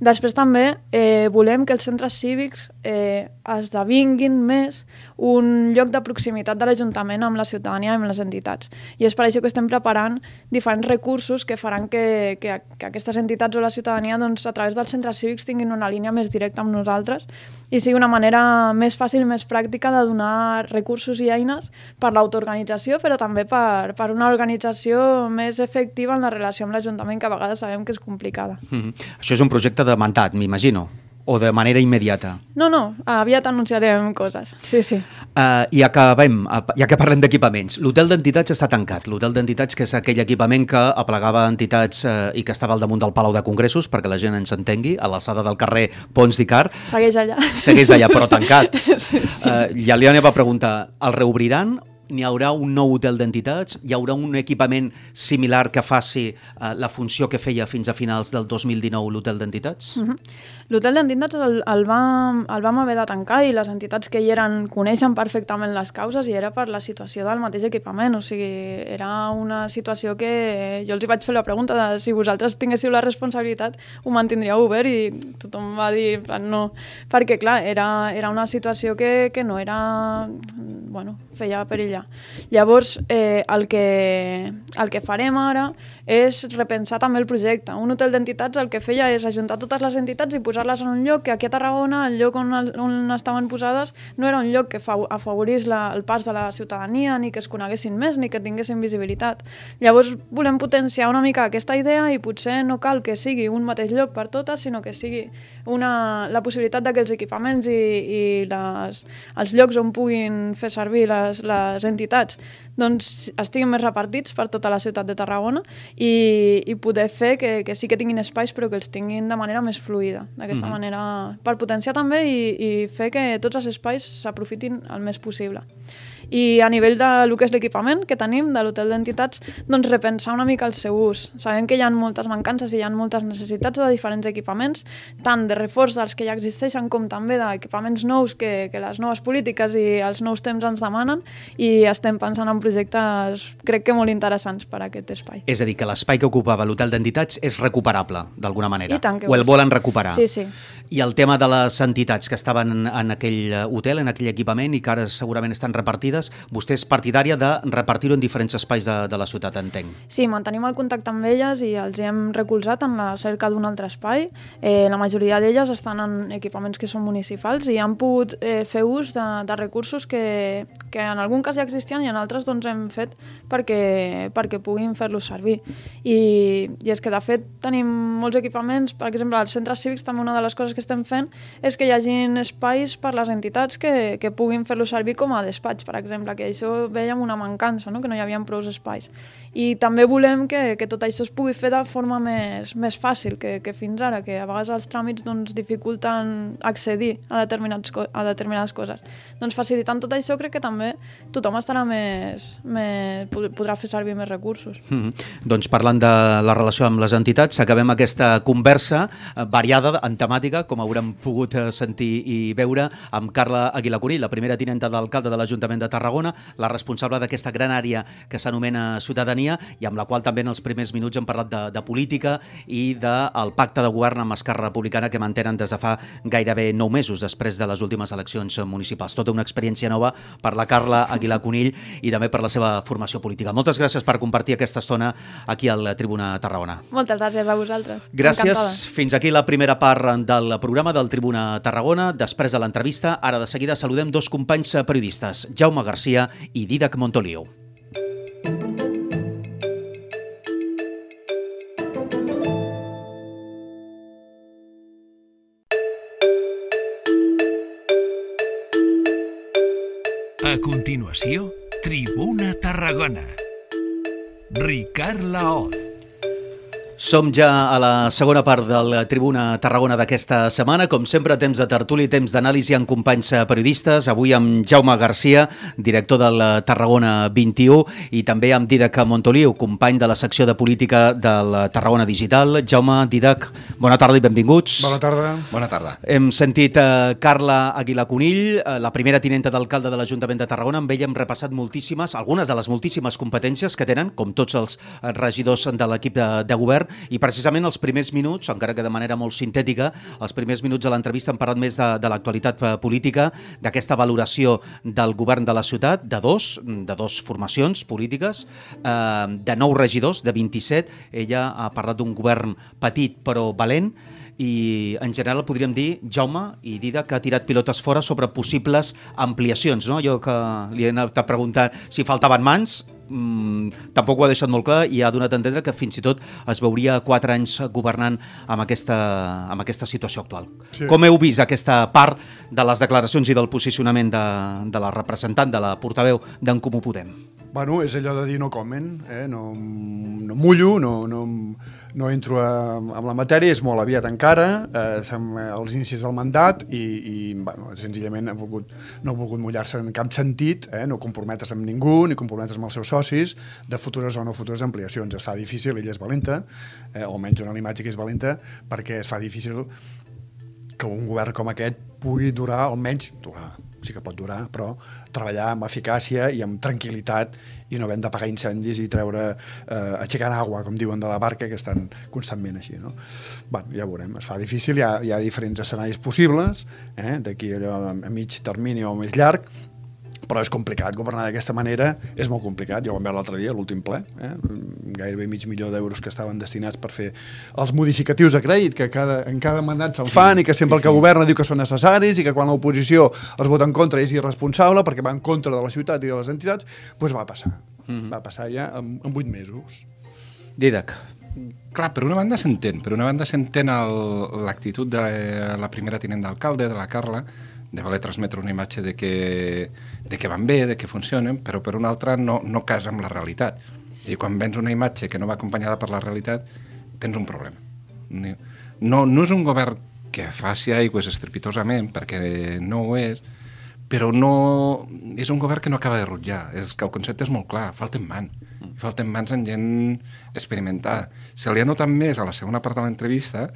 S3: Després també eh, volem que els centres cívics eh, esdevinguin més un lloc de proximitat de l'Ajuntament amb la ciutadania i amb les entitats. I és per això que estem preparant diferents recursos que faran que, que, que aquestes entitats o la ciutadania doncs, a través dels centres cívics tinguin una línia més directa amb nosaltres i sigui una manera més fàcil i més pràctica de donar recursos i eines per l'autoorganització, però també per, per una organització més efectiva en la relació amb l'Ajuntament, que a vegades sabem que és complicada.
S2: Mm -hmm. Això és un projecte de mandat, m'imagino o de manera immediata?
S3: No, no, aviat anunciarem coses, sí, sí.
S2: Uh, I acabem, ja que parlem d'equipaments, l'hotel d'entitats està tancat. L'hotel d'entitats, que és aquell equipament que aplegava entitats uh, i que estava al damunt del Palau de Congressos, perquè la gent ens entengui, a l'alçada del carrer Pons d'Icar.
S3: Segueix allà.
S2: Segueix allà, però tancat. sí, sí. Uh, I Aliana va preguntar, el reobriran n'hi haurà un nou hotel d'entitats? Hi haurà un equipament similar que faci uh, la funció que feia fins a finals del 2019 l'hotel d'entitats?
S3: Uh mhm. L'hotel d'entitats el, el, vam, el vam haver de tancar i les entitats que hi eren coneixen perfectament les causes i era per la situació del mateix equipament. O sigui, era una situació que jo els hi vaig fer la pregunta de si vosaltres tinguéssiu la responsabilitat ho mantindríeu obert i tothom va dir no, perquè clar, era, era una situació que, que no era bueno, feia perillar. Llavors, eh, el, que, el que farem ara és repensar també el projecte. Un hotel d'entitats el que feia és ajuntar totes les entitats i posar-les en un lloc que aquí a Tarragona, el lloc on, on estaven posades, no era un lloc que afavorís la, el pas de la ciutadania, ni que es coneguessin més, ni que tinguessin visibilitat. Llavors, volem potenciar una mica aquesta idea i potser no cal que sigui un mateix lloc per totes, sinó que sigui una, la possibilitat que els equipaments i, i les, els llocs on puguin fer servir les, les entitats doncs, estiguin més repartits per tota la ciutat de Tarragona i, i poder fer que, que sí que tinguin espais però que els tinguin de manera més fluida, d'aquesta mm -hmm. manera per potenciar també i, i fer que tots els espais s'aprofitin el més possible i a nivell de lo que és l'equipament que tenim de l'hotel d'entitats, doncs repensar una mica el seu ús. Sabem que hi ha moltes mancances i hi ha moltes necessitats de diferents equipaments, tant de reforç dels que ja existeixen com també d'equipaments nous que, que les noves polítiques i els nous temps ens demanen i estem pensant en projectes crec que molt interessants per a aquest espai.
S2: És a dir, que l'espai que ocupava l'hotel d'entitats és recuperable d'alguna manera?
S3: I tant que
S2: o el volen recuperar?
S3: Sí, sí.
S2: I el tema de les entitats que estaven en aquell hotel, en aquell equipament i que ara segurament estan repartides vegades vostè és partidària de repartir-ho en diferents espais de, de la ciutat, entenc.
S3: Sí, mantenim el contacte amb elles i els hem recolzat en la cerca d'un altre espai. Eh, la majoria d'elles estan en equipaments que són municipals i han pogut eh, fer ús de, de recursos que, que en algun cas ja existien i en altres doncs, hem fet perquè, perquè puguin fer-los servir. I, I és que, de fet, tenim molts equipaments, per exemple, als centres cívics també una de les coses que estem fent és que hi hagin espais per les entitats que, que puguin fer-los servir com a despatx, per exemple exemple, que això veiem una mancança, no? que no hi havia prou espais. I també volem que, que tot això es pugui fer de forma més, més fàcil que, que fins ara, que a vegades els tràmits doncs, dificulten accedir a, determinats, a determinades coses. Doncs facilitant tot això crec que també tothom estarà més, més podrà fer servir més recursos.
S2: Mm -hmm. Doncs parlant de la relació amb les entitats, acabem aquesta conversa eh, variada en temàtica, com haurem pogut eh, sentir i veure, amb Carla Aguilar Conill, la primera tinenta d'alcalde de l'Ajuntament de Tarragona, la responsable d'aquesta gran àrea que s'anomena Ciutadania i amb la qual també en els primers minuts hem parlat de, de política i del pacte de govern amb Esquerra Republicana que mantenen des de fa gairebé nou mesos després de les últimes eleccions municipals. Tota una experiència nova per la Carla Aguilar Conill i també per la seva formació política. Moltes gràcies per compartir aquesta estona aquí al Tribuna Tarragona.
S3: Moltes gràcies a vosaltres.
S2: Gràcies. Encantada. Fins aquí la primera part del programa del Tribuna Tarragona. Després de l'entrevista, ara de seguida saludem dos companys periodistes, Jaume Garcia i Didac Montoliu.
S1: A continuació, Tribuna Tarragona. Ricard Laoz.
S2: Som ja a la segona part del Tribuna Tarragona d'aquesta setmana. Com sempre, temps de tertuli, temps d'anàlisi en companys periodistes. Avui amb Jaume Garcia, director del Tarragona 21, i també amb Didac Montoliu, company de la secció de política del Tarragona Digital. Jaume, Didac, bona tarda i benvinguts.
S4: Bona tarda.
S5: Bona tarda.
S2: Hem sentit uh, Carla Aguilar Conill, uh, la primera tinenta d'alcalde de l'Ajuntament de Tarragona. Amb ella hem repassat moltíssimes, algunes de les moltíssimes competències que tenen, com tots els regidors de l'equip de, de govern, i precisament els primers minuts, encara que de manera molt sintètica, els primers minuts de l'entrevista han parlat més de, de l'actualitat eh, política, d'aquesta valoració del govern de la ciutat, de dos, de dos formacions polítiques, eh, de nou regidors, de 27. Ella ha parlat d'un govern petit però valent, i en general podríem dir, Jaume i Dida, que ha tirat pilotes fora sobre possibles ampliacions. No? Jo que li he anat a preguntar si faltaven mans, mm, tampoc ho ha deixat molt clar i ha donat a entendre que fins i tot es veuria quatre anys governant amb aquesta, amb aquesta situació actual. Sí. Com heu vist aquesta part de les declaracions i del posicionament de, de la representant, de la portaveu d'en Comú Podem?
S4: Bueno, és allò de dir no comen, eh? no, no mullo, no, no, no entro amb la matèria, és molt aviat encara, eh, som als inicis del mandat i, i bueno, senzillament ha volgut, no ha volgut mullar-se en cap sentit, eh? no comprometes amb ningú, ni comprometes amb els seus socis, de futures o no futures ampliacions. Es fa difícil, ella és valenta, eh, o almenys una imatge que és valenta, perquè es fa difícil que un govern com aquest pugui durar, almenys durar, sí que pot durar, però treballar amb eficàcia i amb tranquil·litat i no havent d'apagar incendis i treure, eh, aixecant aigua, com diuen de la barca, que estan constantment així. No? Bueno, ja veurem, es fa difícil, hi ha, hi ha diferents escenaris possibles, eh? d'aquí allò a mig termini o més llarg, però és complicat governar d'aquesta manera, és molt complicat, ja ho vam veure l'altre dia, l'últim ple, eh? gairebé mig milió d'euros que estaven destinats per fer els modificatius de crèdit, que cada, en cada mandat se'l fan sí, i que sempre sí, el que sí. governa diu que són necessaris i que quan l'oposició els vota en contra és irresponsable perquè va en contra de la ciutat i de les entitats, doncs va passar. Mm -hmm. Va passar ja en, en 8 mesos.
S2: Didac.
S5: Clar, per una banda s'entén, per una banda s'entén l'actitud de la primera tinent d'alcalde, de la Carla, de voler transmetre una imatge de que, de que van bé, de que funcionen, però per una altra no, no casa amb la realitat. I quan vens una imatge que no va acompanyada per la realitat, tens un problema. No, no és un govern que faci aigües estrepitosament, perquè no ho és, però no, és un govern que no acaba de rutllar. És que el concepte és molt clar, falten mans. Falten mans en gent experimentada. Se li ha notat més a la segona part de l'entrevista,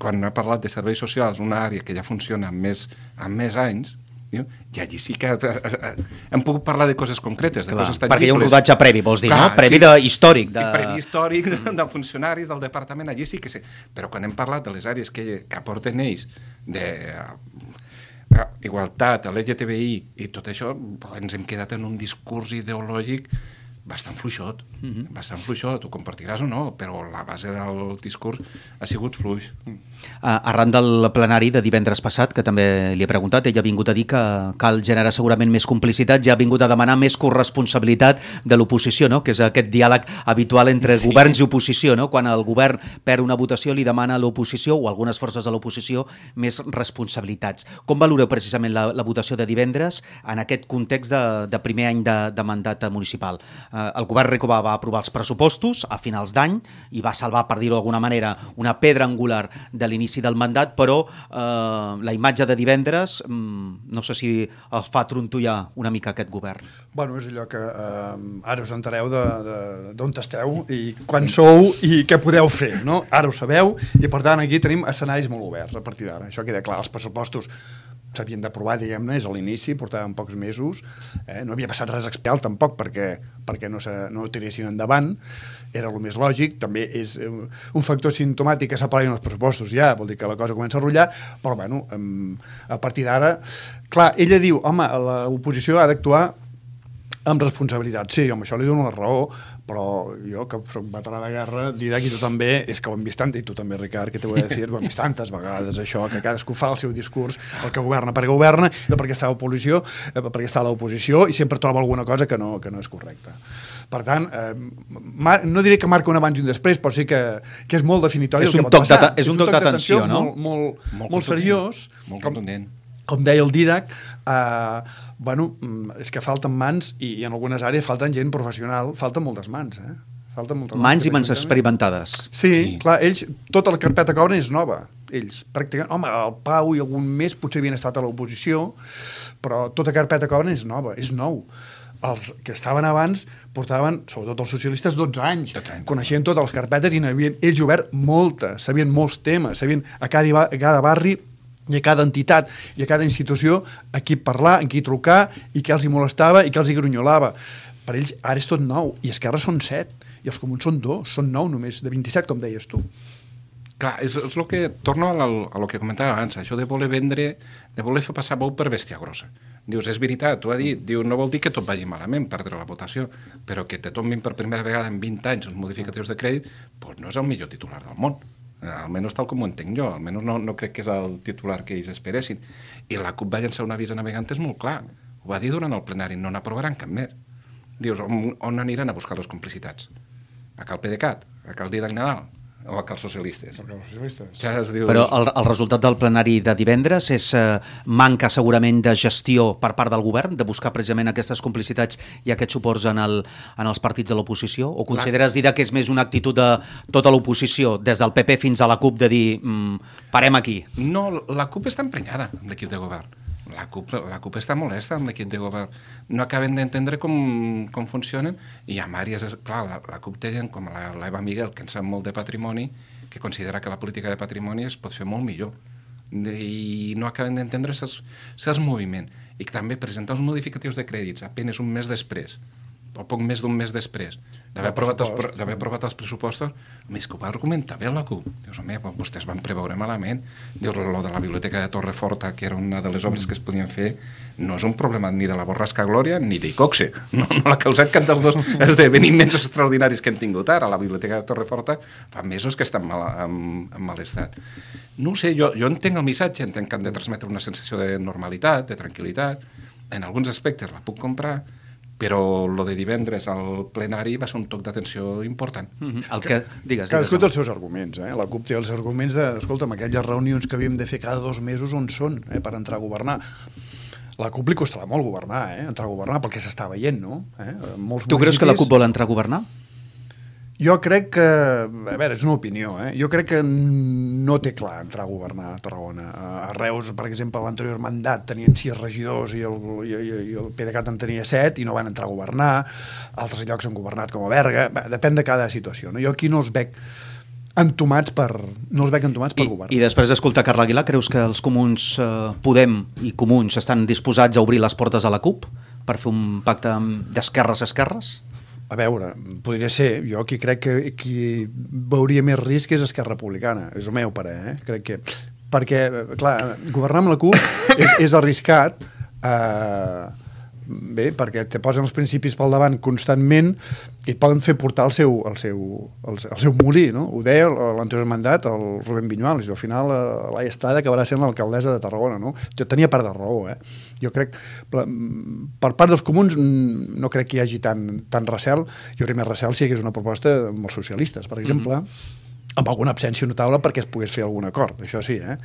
S5: quan ha parlat de serveis socials, una àrea que ja funciona amb més, amb més anys, i allí sí que eh, eh, hem pogut parlar de coses concretes, de Clar, coses tangibles.
S2: Perquè hi ha un rodatge previ, vols dir, Clar, no? Previ sí, de, històric. De...
S5: Previ històric de, de funcionaris del departament, allí sí que sí. Però quan hem parlat de les àrees que, que aporten ells, de uh, igualtat, a l'LGTBI i tot això, ens hem quedat en un discurs ideològic bastant fluixot, mm -hmm. bastant fluixot, ho compartiràs o no, però la base del discurs ha sigut fluix. Mm.
S2: Arran del plenari de divendres passat, que també li he preguntat, ella ha vingut a dir que cal generar segurament més complicitat, ja ha vingut a demanar més corresponsabilitat de l'oposició, no? que és aquest diàleg habitual entre sí. governs i oposició, no? quan el govern perd una votació li demana a l'oposició o algunes forces de l'oposició més responsabilitats. Com valoreu precisament la, la votació de divendres en aquest context de, de primer any de, de mandat municipal? eh, el govern Rico va, va aprovar els pressupostos a finals d'any i va salvar, per dir-ho d'alguna manera, una pedra angular de l'inici del mandat, però eh, la imatge de divendres mm, no sé si els fa trontollar una mica aquest govern.
S4: Bueno, és allò que eh, ara us entereu d'on esteu i quan sou i què podeu fer, no? Ara ho sabeu i per tant aquí tenim escenaris molt oberts a partir d'ara. Això queda clar, els pressupostos s'havien d'aprovar, diguem-ne, és a l'inici, portàvem pocs mesos, eh? no havia passat res especial tampoc perquè, perquè no, se, no ho tiressin endavant, era el més lògic, també és eh, un factor sintomàtic que s'aprovin els pressupostos ja, vol dir que la cosa comença a rotllar, però bueno, a partir d'ara, clar, ella diu, home, l'oposició ha d'actuar amb responsabilitat. Sí, amb això li dono la raó, però jo, que soc veterà de guerra, diré que tu també, és que ho hem vist tant, i tu també, Ricard, que t'ho vull dir, ho hem vist tantes vegades, això, que cadascú fa el seu discurs, el que governa perquè governa, i perquè està a l'oposició, eh, perquè està a l'oposició, i sempre troba alguna cosa que no, que no és correcta. Per tant, eh, no diré que marca un abans i un després, però sí que, que és molt definitori
S2: és
S4: el
S2: un
S4: que pot
S2: passar. És, és un toc d'atenció, no?
S4: Molt, molt, molt, molt seriós.
S5: Molt contundent.
S4: com deia el Didac, eh, bueno, mm, és que falten mans i, i en algunes àrees falten gent professional, falten moltes mans, eh? Falten moltes
S2: Mans i mans experimentades.
S4: Sí,
S5: Sí.
S4: clar, ells, tota la carpeta que obren és nova, ells, pràcticament, home, el Pau i algun més potser havien estat a l'oposició, però tota carpeta que obren és nova, és nou. Els que estaven abans portaven, sobretot els socialistes, 12 anys,
S5: 12 anys.
S4: coneixien totes les carpetes i n'havien ells obert moltes, sabien molts temes, sabien a cada, a cada barri i a cada entitat i a cada institució a qui parlar, a qui trucar i què els hi molestava i què els hi grunyolava. Per ells ara és tot nou i Esquerra són 7 i els comuns són 2, són 9 només, de 27 com deies tu.
S5: Clar, és, és el que... Torno a, a lo que comentava abans, això de voler vendre, de voler fer passar bou per bèstia grossa. Dius, és veritat, tu ha dit, diu, no vol dir que tot vagi malament, perdre la votació, però que te tombin per primera vegada en 20 anys uns modificatius de crèdit, doncs no és el millor titular del món. Eh, Almenys tal com ho entenc jo, almenys no, no crec que és el titular que ells esperessin. I la CUP va llançar un avís a navegantes molt clar. Ho va dir durant el plenari, no n'aprovaran cap més. Dius, on, on aniran a buscar les complicitats? A cal PDeCAT? A cal Didac Nadal? O a cal socialistes? Ja es diu...
S2: Però el, el resultat del plenari de divendres és eh, manca segurament de gestió per part del govern, de buscar precisament aquestes complicitats i aquests suports en, el, en els partits de l'oposició? O consideres, Dida, que és més una actitud de tota l'oposició, des del PP fins a la CUP, de dir mm, parem aquí?
S5: No, la CUP està emprenyada amb l'equip de govern. La CUP, la CUP està molesta amb l'equip de govern. No acaben d'entendre com, com funcionen i amb àrees... Clar, la, la CUP té gent com l'Eva Miguel, que en sap molt de patrimoni, que considera que la política de patrimoni es pot fer molt millor. I no acaben d'entendre certs moviments. I que també presentar uns modificatius de crèdits apenes un mes després, o poc més d'un mes després, d'haver aprovat, els, aprovat els pressupostos, més que ho va argumentar bé la CUP. Dius, home, vostès van preveure malament. Dius, lo de la biblioteca de Torreforta, que era una de les obres que es podien fer, no és un problema ni de la Borrasca Glòria ni d'Icoxe. No, no l'ha causat cap dels dos esdeveniments extraordinaris que hem tingut ara. La biblioteca de Torreforta fa mesos que està en mal, en, en mal estat. No sé, jo, jo entenc el missatge, entenc que han de transmetre una sensació de normalitat, de tranquil·litat. En alguns aspectes la puc comprar, però lo de divendres al plenari va ser un toc d'atenció important.
S2: Mm -hmm. El que... Digues,
S4: Cadascú té els seus arguments, eh? La CUP té els arguments de, escolta'm, aquelles reunions que havíem de fer cada dos mesos on són, eh? per entrar a governar. La CUP li costarà molt governar, eh? Entrar a governar, pel que s'està veient, no? Eh? Molts
S2: Tu creus que la CUP vol entrar a governar?
S4: Jo crec que... A veure, és una opinió, eh? Jo crec que no té clar entrar a governar a Tarragona. A Reus, per exemple, l'anterior mandat tenien sis regidors i el, i, i, i el PDeCAT en tenia set i no van entrar a governar. Altres llocs han governat com a Berga. Bé, depèn de cada situació. No? Jo aquí no els veig entomats per, no els veig entomats per
S2: I,
S4: governar.
S2: I després d'escoltar Carla Aguilar, creus que els comuns eh, Podem i comuns estan disposats a obrir les portes a la CUP per fer un pacte d'esquerres a esquerres?
S4: A veure, podria ser. Jo qui crec que qui veuria més risc és Esquerra Republicana. És el meu parer, eh? Crec que... Perquè, eh, clar, governar amb la CUP és, és arriscat, eh, bé, perquè te posen els principis pel davant constantment i et poden fer portar el seu, el seu, el, el seu molí, no? Ho deia l'anterior mandat, el Rubén Vinyual, i al final eh, Laia Estrada acabarà sent l'alcaldessa de Tarragona, no? Jo tenia part de raó, eh? Jo crec, per part dels comuns no crec que hi hagi tant, tant recel, hi hauria més recel si hi hagués una proposta amb els socialistes, per exemple, mm -hmm. amb alguna absència notable perquè es pogués fer algun acord, això sí, eh?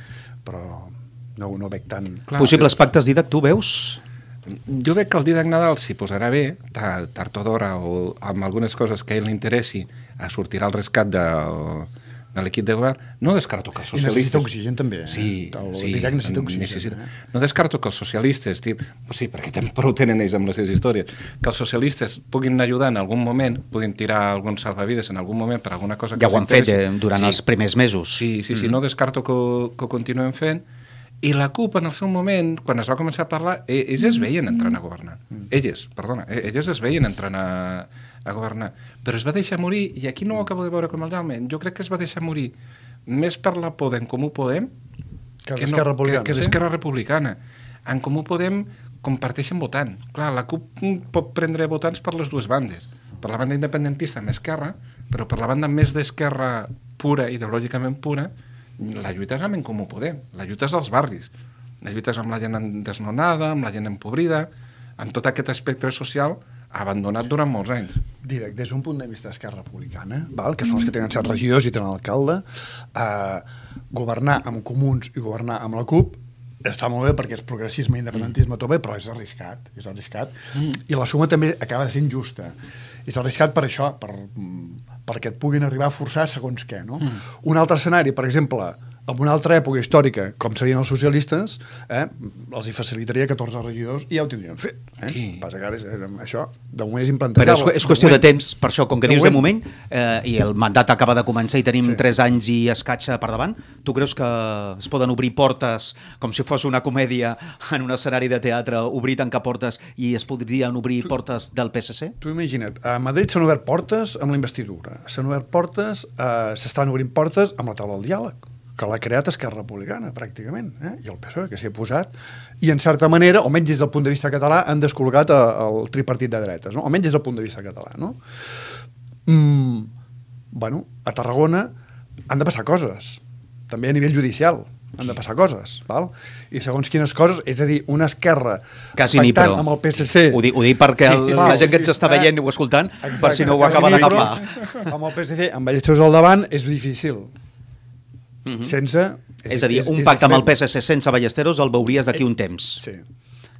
S4: Però no, no veig tant...
S5: Clar,
S2: Possibles pactes, Didac, tu veus?
S5: Jo veig que el Didac Nadal s'hi posarà bé, ta- tard o d'hora, o amb algunes coses que a ell li interessi, a sortirà al rescat de, de l'equip de govern. No descarto que els
S4: I
S5: socialistes...
S4: necessita oxigen també, eh?
S5: Sí,
S4: El
S5: sí.
S4: Didac necessita oxigen,
S5: necessita.
S4: eh?
S5: No descarto que els socialistes, tip, pues sí, perquè també prou tenen ells amb les seves històries, que els socialistes puguin ajudar en algun moment, puguin tirar alguns salvavides en algun moment per alguna cosa que
S2: Ja ho han fet eh, durant els primers mesos.
S5: Sí, sí, sí, no descarto que ho, que ho continuem fent. I la CUP, en el seu moment, quan es va començar a parlar, e- ells es veien entrant a governar. Elles, perdona, e- elles es veien entrant a, a governar. Però es va deixar morir, i aquí no ho acabo de veure com el Jaume, jo crec que es va deixar morir més per la por d'en Comú Podem
S4: Que d'Esquerra Republicana,
S5: que, que
S4: sí?
S5: d'Esquerra Republicana. En Comú Podem comparteixen votant. Clar, la CUP pot prendre votants per les dues bandes. Per la banda independentista amb Esquerra, però per la banda més d'Esquerra pura, ideològicament pura, la lluita és amb en Comú Podem. La lluita és als barris. La lluita és amb la gent desnonada, amb la gent empobrida, amb tot aquest espectre social abandonat durant molts anys.
S4: Direct, des d'un punt de vista d'Esquerra Republicana, val? que són els que tenen set regidors i tenen alcalde, eh, governar amb comuns i governar amb la CUP està molt bé perquè és progressisme i independentisme tot bé, però és arriscat, és arriscat. Mm. I la suma també acaba de ser injusta. És arriscat per això, per, perquè et puguin arribar a forçar segons què, no? Mm. Un altre escenari, per exemple, en una altra època històrica, com serien els socialistes, eh, els hi facilitaria 14 regidors i ja ho tindrien fet. Eh? Sí. Passa que ara és, és, això de moment és implantable.
S2: Però és, és qüestió de, de temps, per això, com que de dius moment. de moment, eh, i el mandat acaba de començar i tenim sí. 3 anys i escatxa per davant, tu creus que es poden obrir portes, com si fos una comèdia en un escenari de teatre, obrir tancar portes i es podrien obrir tu, portes del PSC?
S4: Tu imagina't, a Madrid s'han obert portes amb la investidura, s'han obert portes, eh, s'estan obrint portes amb la taula del diàleg que l'ha creat Esquerra Republicana, pràcticament, eh? i el PSOE, que s'hi ha posat, i en certa manera, almenys des del punt de vista català, han descol·locat el tripartit de dretes, no? almenys des del punt de vista català. No? Mm, bueno, a Tarragona han de passar coses, també a nivell judicial, han de passar coses, val? i segons quines coses, és a dir, una esquerra
S2: Quasi ni, però.
S4: amb el PSC...
S2: Ho dic, ho dic perquè sí, el, sí, la gent que ens sí, està veient i ho escoltant, exacte, per si no ho acaba d'agafar.
S4: Amb el PSC, amb Ballesteros al davant, és difícil Uh mhm. -huh. Sense...
S2: És, és a dir, és, un és pacte amb el PSC sense Ballesteros el veuries d'aquí un temps.
S4: Sí.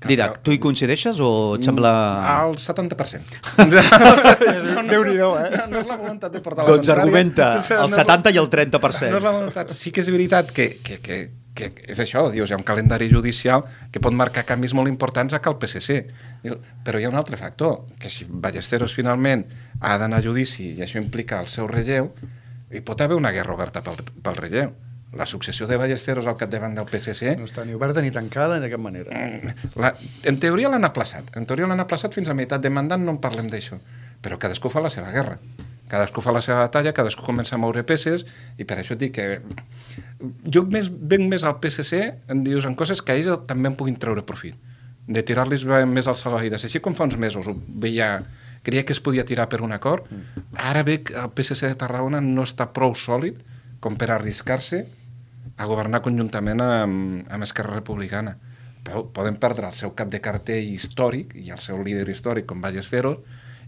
S2: Didac, tu hi coincideixes o et sembla...
S5: Al 70%.
S4: Déu-n'hi-do, eh?
S5: No és la voluntat de portar
S2: la Doncs argumenta el 70 i el 30%.
S5: No és la voluntat. Sí que és veritat que, que, que, que és això, dius, hi ha un calendari judicial que pot marcar canvis molt importants a que el PSC. Però hi ha un altre factor, que si Ballesteros finalment ha d'anar a judici i això implica el seu relleu, hi pot haver una guerra oberta pel, pel relleu. La successió de Ballesteros al capdavant del PSC...
S4: No està ni oberta ni tancada de cap manera.
S5: Mm, la, en teoria l'han aplaçat. En teoria l'han aplaçat fins a meitat de mandat, no en parlem d'això. Però cadascú fa la seva guerra. Cadascú fa la seva batalla, cadascú comença a moure peces, i per això et dic que jo més, venc més al PSC en dius en coses que ells també en puguin treure profit de tirar-los més al salvavides. Així com fa uns mesos ho veia creia que es podia tirar per un acord. Ara ve que el PSC de Tarragona no està prou sòlid com per arriscar-se a governar conjuntament amb, amb Esquerra Republicana. Però poden perdre el seu cap de cartell històric i el seu líder històric com Ballesteros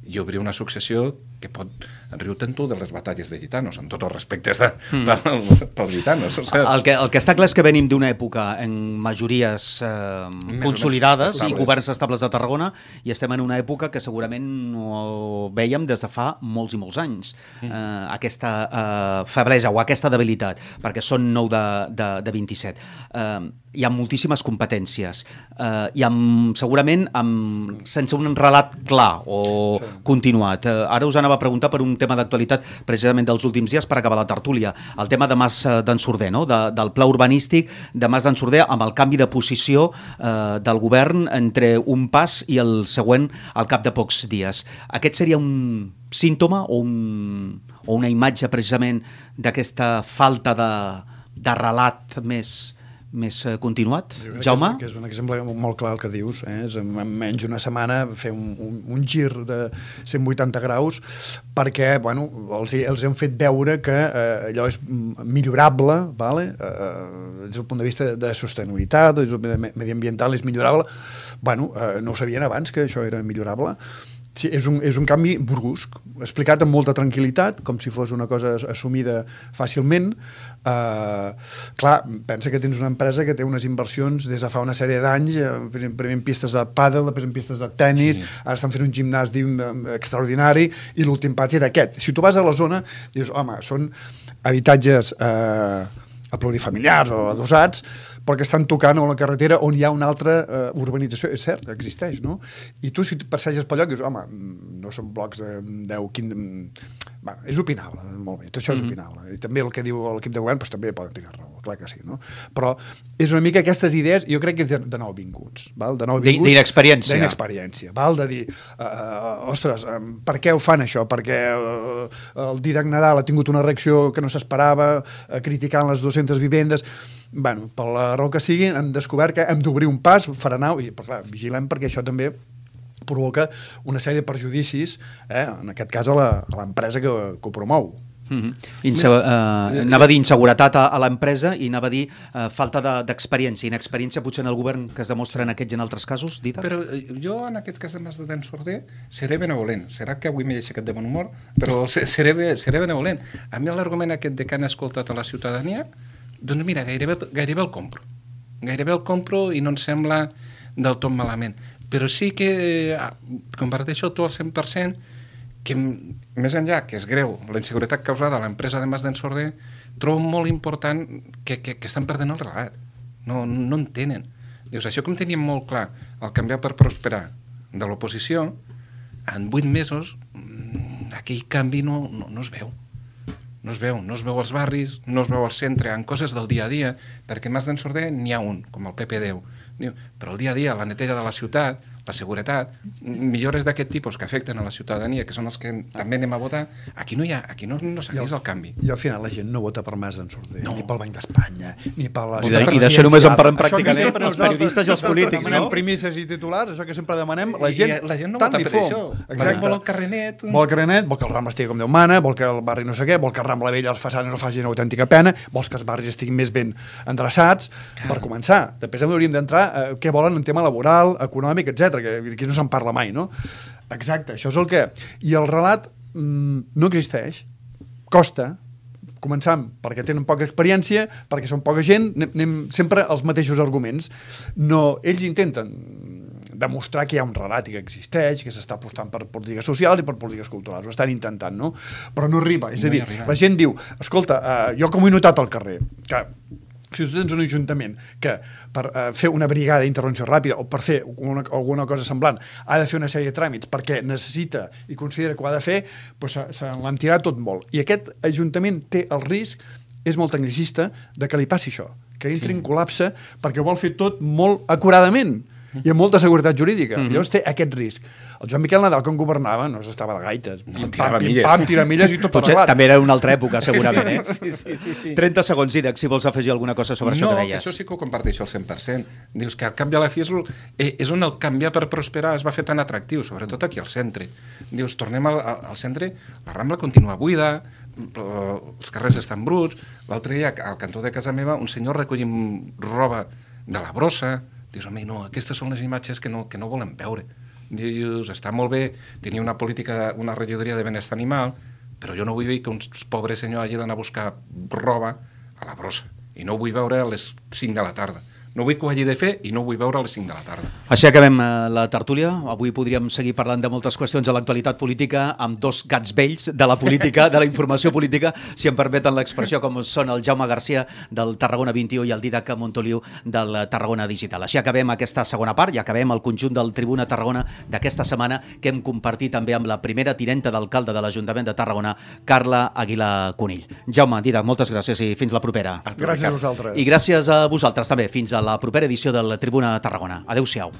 S5: i obrir una successió que pot riu-te'n tu de les batalles de gitanos, en tots els respectes de, mm. pels, pels gitanos. O sigui,
S2: el, que, el que està clar és que venim d'una època en majories eh, consolidades i governs estables de Tarragona i estem en una època que segurament no veiem des de fa molts i molts anys. Mm. Eh, aquesta eh, feblesa o aquesta debilitat, perquè són 9 de, de, de 27. Eh, hi ha moltíssimes competències eh, i amb, segurament amb, sense un relat clar o sí. continuat. Eh, ara us anava a preguntar per un tema d'actualitat precisament dels últims dies per acabar la tertúlia, el tema de Mas eh, d'en Sorder, no? de, del pla urbanístic de Mas d'en Sorder amb el canvi de posició eh, del govern entre un pas i el següent al cap de pocs dies. Aquest seria un símptoma o, un, o una imatge precisament d'aquesta falta de, de relat més, més eh, continuat. Jaume?
S4: Que és, que és un exemple molt clar el que dius. Eh? És en menys una setmana fer un, un, un gir de 180 graus perquè bueno, els, els hem fet veure que eh, allò és millorable vale? eh, des del punt de vista de sostenibilitat, des del mediambiental és millorable. Bueno, eh, no ho sabien abans que això era millorable Sí, és un, és un canvi brusc, explicat amb molta tranquil·litat, com si fos una cosa assumida fàcilment. Uh, clar, pensa que tens una empresa que té unes inversions des de fa una sèrie d'anys, eh, primer en pistes de pàdel, després en pistes de tennis, sí. ara estan fent un gimnàs extraordinari, i l'últim pas era aquest. Si tu vas a la zona, dius, home, són habitatges eh, plurifamiliars o adossats, perquè estan tocant a la carretera on hi ha una altra uh, urbanització. És cert, existeix, no? I tu, si passeges pel lloc, dius, home, no són blocs de 10, 15... Va, és opinable, molt bé, tot això és mm -hmm. opinable. I també el que diu l'equip de govern, doncs, també poden tenir raó, clar que sí, no? Però és una mica aquestes idees, jo crec que de, de nou vinguts, val? De nou vinguts...
S2: D'inexperiència.
S4: D'inexperiència, val? De dir, uh, ostres, um, per què ho fan això? Perquè uh, el Didac Nadal ha tingut una reacció que no s'esperava, uh, criticant les 200 vivendes bueno, per la raó que sigui, han descobert que hem d'obrir un pas, frenar, i clar, vigilem perquè això també provoca una sèrie de perjudicis, eh, en aquest cas a l'empresa que, que ho promou.
S2: Mm -hmm. Inse uh, anava a dir inseguretat a, a l'empresa i anava a dir uh, falta d'experiència, de, inexperiència potser en el govern que es demostra en aquests i en altres casos, Dita?
S5: Però jo en aquest cas de Mas de Den Sorder seré benevolent, serà que avui m'he aixecat de bon humor, però seré, seré benevolent. A mi l'argument aquest de que han escoltat a la ciutadania doncs mira, gairebé, gairebé el compro. gairebé el compro i no em sembla del tot malament. Però sí que eh, comparteixo tu al 100% que més enllà, que és greu, la inseguretat causada a l'empresa de Mas d'en Sorder, trobo molt important que, que, que estan perdent el relat. No, no en tenen. Dius, això com teníem molt clar, el canviar per prosperar de l'oposició, en vuit mesos mm, aquell canvi no, no, no es veu. No es veu, no es veu als barris, no es veu al centre, en coses del dia a dia, perquè Mas d'en Sorder n'hi ha un, com el PP10. Diu, però el dia a dia, la neteja de la ciutat, la seguretat, millores d'aquest tipus que afecten a la ciutadania, que són els que també anem a votar, aquí no hi ha, aquí no, no s'ha vist el canvi.
S4: I al final la gent no vota per Mas en sortir, no. ni pel Banc d'Espanya, ni per la...
S2: I d'això només en parlem pràcticament els periodistes i els polítics,
S4: no? premisses i titulars, això que sempre demanem, la gent,
S5: I la gent no vota per això.
S4: Exacte.
S5: Vol el carrer net.
S4: Vol el carrer net, vol que el ram estigui com Déu mana, vol que el barri no sé què, vol que el ram la vella els façanes no facin una autèntica pena, vols que els barris estiguin més ben endreçats, Clar. per començar. Després hauríem d'entrar eh, què volen en tema laboral, econòmic, etc que aquí no se'n parla mai, no? Exacte, això és el que... I el relat mm, no existeix, costa, començant perquè tenen poca experiència, perquè són poca gent, anem, sempre als mateixos arguments. No, ells intenten demostrar que hi ha un relat i que existeix, que s'està apostant per polítiques socials i per polítiques culturals. Ho estan intentant, no? Però no arriba. És no a dir, la gent diu, escolta, uh, jo com he notat al carrer, que si tu tens un ajuntament que per uh, fer una brigada d'intervenció ràpida o per fer una, alguna cosa semblant ha de fer una sèrie de tràmits perquè necessita i considera que ho ha de fer, doncs se, se l'han tirat tot molt. I aquest ajuntament té el risc, és molt tecnicista, de que li passi això, que entri sí. en col·lapse perquè vol fer tot molt acuradament i amb molta seguretat jurídica. Mm -hmm. Llavors té aquest risc. El Joan Miquel Nadal, quan governava, no s'estava de gaites.
S5: No, tirava pam, milles.
S4: Pam, tira milles i tot
S2: Potser
S4: arreglat.
S2: també era una altra època, segurament, eh?
S5: sí, sí, sí, sí.
S2: 30 segons, Idac, si vols afegir alguna cosa sobre
S5: no,
S2: això que deies.
S5: No, això sí que ho comparteixo al 100%. Dius que al cap de la fi és, eh, és on el canviar per prosperar es va fer tan atractiu, sobretot aquí al centre. Dius, tornem al, al centre, la Rambla continua buida, els carrers estan bruts, l'altre dia al cantó de casa meva un senyor recollint roba de la brossa, Dius, home, no, aquestes són les imatges que no, que no volem veure. Dius, està molt bé tenir una política, una regidoria de benestar animal, però jo no vull veure que un pobre senyor hagi d'anar a buscar roba a la brossa. I no vull veure a les 5 de la tarda no vull que ho hagi de fer i no vull veure a les 5 de la tarda.
S2: Així acabem eh, la tertúlia. Avui podríem seguir parlant de moltes qüestions de l'actualitat política amb dos gats vells de la política, de la informació política, si em permeten l'expressió, com són el Jaume Garcia del Tarragona 21 i el Didac Montoliu del Tarragona Digital. Així acabem aquesta segona part i acabem el conjunt del Tribuna Tarragona d'aquesta setmana que hem compartit també amb la primera tinenta d'alcalde de l'Ajuntament de Tarragona, Carla Aguilar Conill. Jaume, Didac, moltes gràcies i fins la propera.
S4: Gràcies a vosaltres.
S2: I gràcies a vosaltres també. Fins a la propera edició de la Tribuna de Tarragona. Adeu-siau.